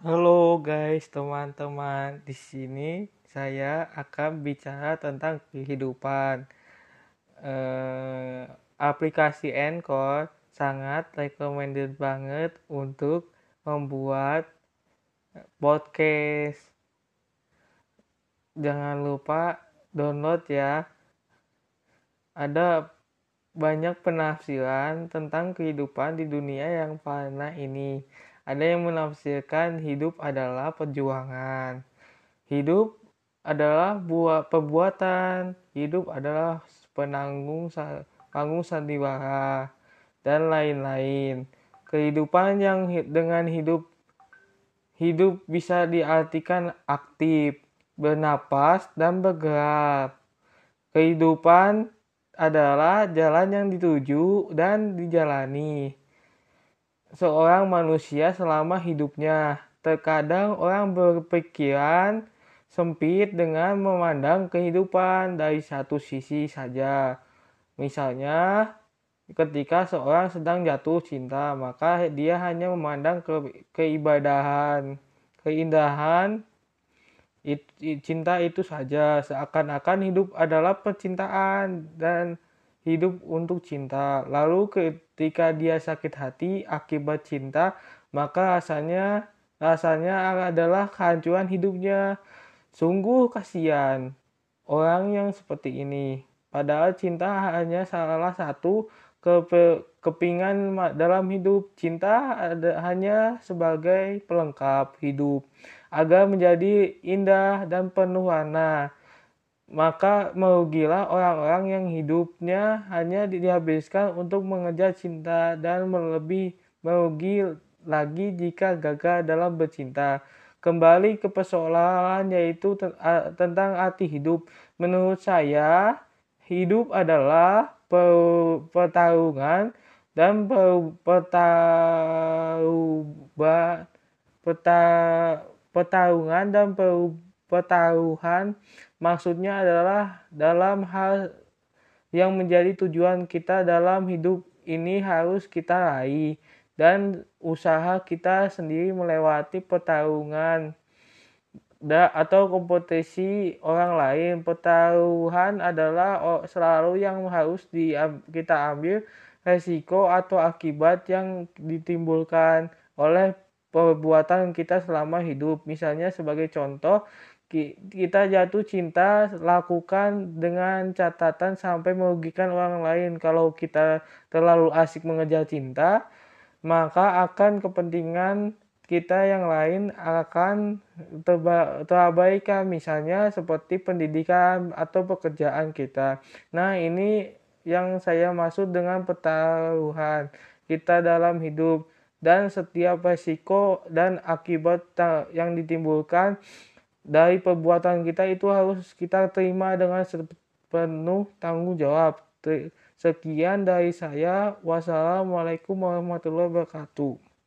Halo guys, teman-teman. Di sini saya akan bicara tentang kehidupan. Eh, aplikasi Anchor sangat recommended banget untuk membuat podcast. Jangan lupa download ya. Ada banyak penafsiran tentang kehidupan di dunia yang fana ini. Ada yang menafsirkan hidup adalah perjuangan. Hidup adalah buat perbuatan. Hidup adalah penanggung panggung sandiwara dan lain-lain. Kehidupan yang dengan hidup hidup bisa diartikan aktif, bernapas dan bergerak. Kehidupan adalah jalan yang dituju dan dijalani seorang manusia selama hidupnya. Terkadang orang berpikiran sempit dengan memandang kehidupan dari satu sisi saja. Misalnya, ketika seorang sedang jatuh cinta, maka dia hanya memandang ke keibadahan, keindahan it, cinta itu saja. Seakan-akan hidup adalah percintaan dan hidup untuk cinta. Lalu ketika dia sakit hati akibat cinta, maka rasanya rasanya adalah kehancuran hidupnya. Sungguh kasihan orang yang seperti ini. Padahal cinta hanya salah satu kepe, kepingan dalam hidup. Cinta ada, hanya sebagai pelengkap hidup agar menjadi indah dan penuh warna maka merugilah orang-orang yang hidupnya hanya dihabiskan untuk mengejar cinta dan lebih merugi lagi jika gagal dalam bercinta. Kembali ke persoalan yaitu tentang arti hidup. Menurut saya, hidup adalah pertarungan dan pertarungan dan pertaruhan maksudnya adalah dalam hal yang menjadi tujuan kita dalam hidup ini harus kita raih dan usaha kita sendiri melewati pertarungan atau kompetisi orang lain. Pertaruhan adalah selalu yang harus di, kita ambil resiko atau akibat yang ditimbulkan oleh perbuatan kita selama hidup. Misalnya sebagai contoh, kita jatuh cinta lakukan dengan catatan sampai merugikan orang lain. Kalau kita terlalu asik mengejar cinta, maka akan kepentingan kita yang lain akan terabaikan misalnya seperti pendidikan atau pekerjaan kita. Nah, ini yang saya maksud dengan pertaruhan kita dalam hidup dan setiap resiko dan akibat yang ditimbulkan dari perbuatan kita itu harus kita terima dengan penuh tanggung jawab. Sekian dari saya. Wassalamualaikum warahmatullahi wabarakatuh.